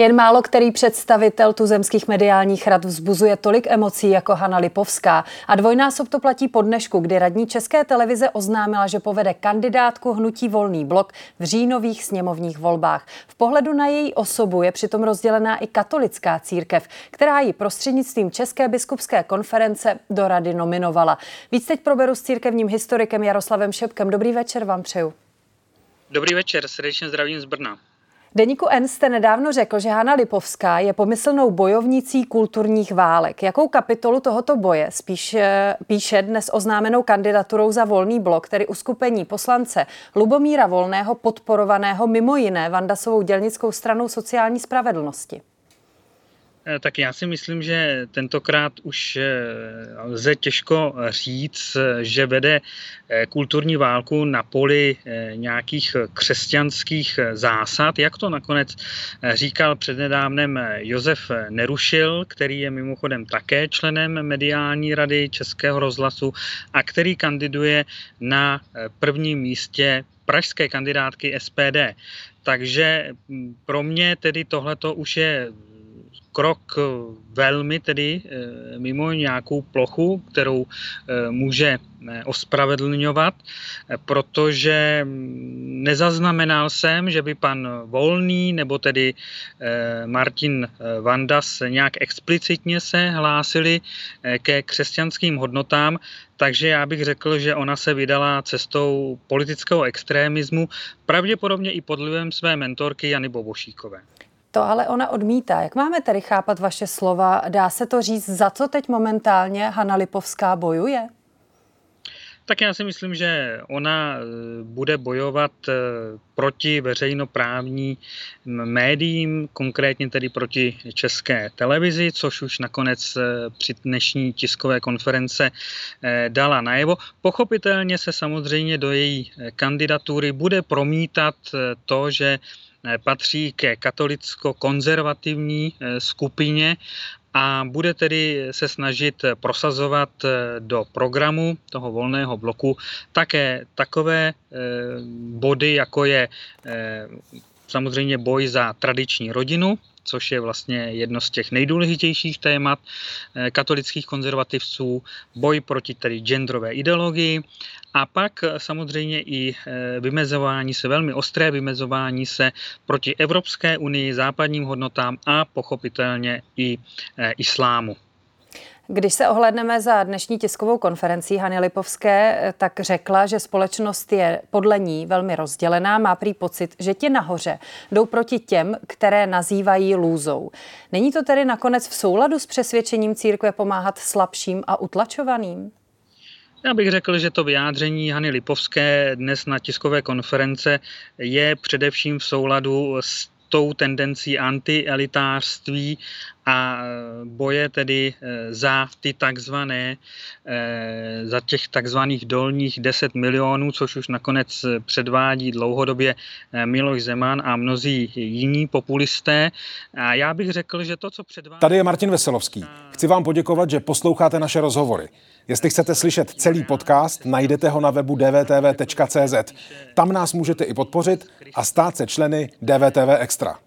Jen málo který představitel tuzemských mediálních rad vzbuzuje tolik emocí jako Hanna Lipovská. A dvojnásob to platí po dnešku, kdy radní České televize oznámila, že povede kandidátku hnutí Volný blok v říjnových sněmovních volbách. V pohledu na její osobu je přitom rozdělená i katolická církev, která ji prostřednictvím České biskupské konference do rady nominovala. Víc teď proberu s církevním historikem Jaroslavem Šepkem. Dobrý večer vám přeju. Dobrý večer, srdečně zdravím z Brna. Deníku N jste nedávno řekl, že Hanna Lipovská je pomyslnou bojovnicí kulturních válek. Jakou kapitolu tohoto boje spíš píše dnes oznámenou kandidaturou za volný blok, tedy uskupení poslance Lubomíra Volného, podporovaného mimo jiné Vandasovou dělnickou stranou sociální spravedlnosti? Eh, tak já si myslím, že tentokrát už eh, lze těžko říct, že vede eh, kulturní válku na poli nějakých křesťanských zásad, jak to nakonec říkal přednedávnem Josef Nerušil, který je mimochodem také členem mediální rady Českého rozhlasu a který kandiduje na prvním místě pražské kandidátky SPD. Takže hm, pro mě tedy tohleto už je krok eh, velmi tedy eh, mimo nějakou plochu, kterou eh, může ospravedlňovat, protože mm, nezaznamenal jsem, že by pan Volný nebo tedy Martin Vandas nějak explicitně se hlásili ke křesťanským hodnotám, takže já bych řekl, že ona se vydala cestou politického extrémismu, pravděpodobně i pod vlivem své mentorky Jany Bobošíkové. To ale ona odmítá. Jak máme tedy chápat vaše slova? Dá se to říct, za co teď momentálně Hanna Lipovská bojuje? Tak já si myslím, že ona eh, bude bojovat eh, proti veřejnoprávní médiím, konkrétně tedy proti české televizi, což už nakonec eh, při dnešní tiskové konference dala najevo. Pochopitelně se samozřejmě do její kandidatury bude promítat to, že patří ke katolicko-konzervativní eh, skupině a bude tedy se snažit prosazovat eh, do programu toho volného bloku také takové body, jako je samozřejmě boj za tradiční rodinu, což je vlastně jedno z těch nejdůležitějších témat katolických konzervativců, boj proti tedy genderové ideologii a pak eh, samozřejmě i eh, vymezování se, velmi ostré vymezování se proti Evropské unii, západním hodnotám a pochopitelně i eh, islámu. Když se ohledneme za dnešní tiskovou konferencí Hany Lipovské, tak řekla, že společnost je podle ní velmi rozdělená, má prý pocit, že ti nahoře jdou proti těm, které nazývají lůzou. Není to tedy nakonec v souladu s přesvědčením církve pomáhat slabším a utlačovaným? Já bych řekl, že to vyjádření Hany Lipovské dnes na tiskové konference je především v souladu s tou tendencí antielitářství a boje tedy eh, za ty takzvané, eh, za těch takzvaných dolních 10 milionů, což už nakonec předvádí dlouhodobě eh, Miloš Zeman a mnozí jiní populisté. A já bych řekl, že to, co předvádí... Tady je Martin Veselovský. Chci vám poděkovat, že posloucháte naše rozhovory. Jestli chcete slyšet celý podcast, najdete ho na webu dvtv.cz. Tam nás můžete i podpořit a stát se členy DVTV Extra.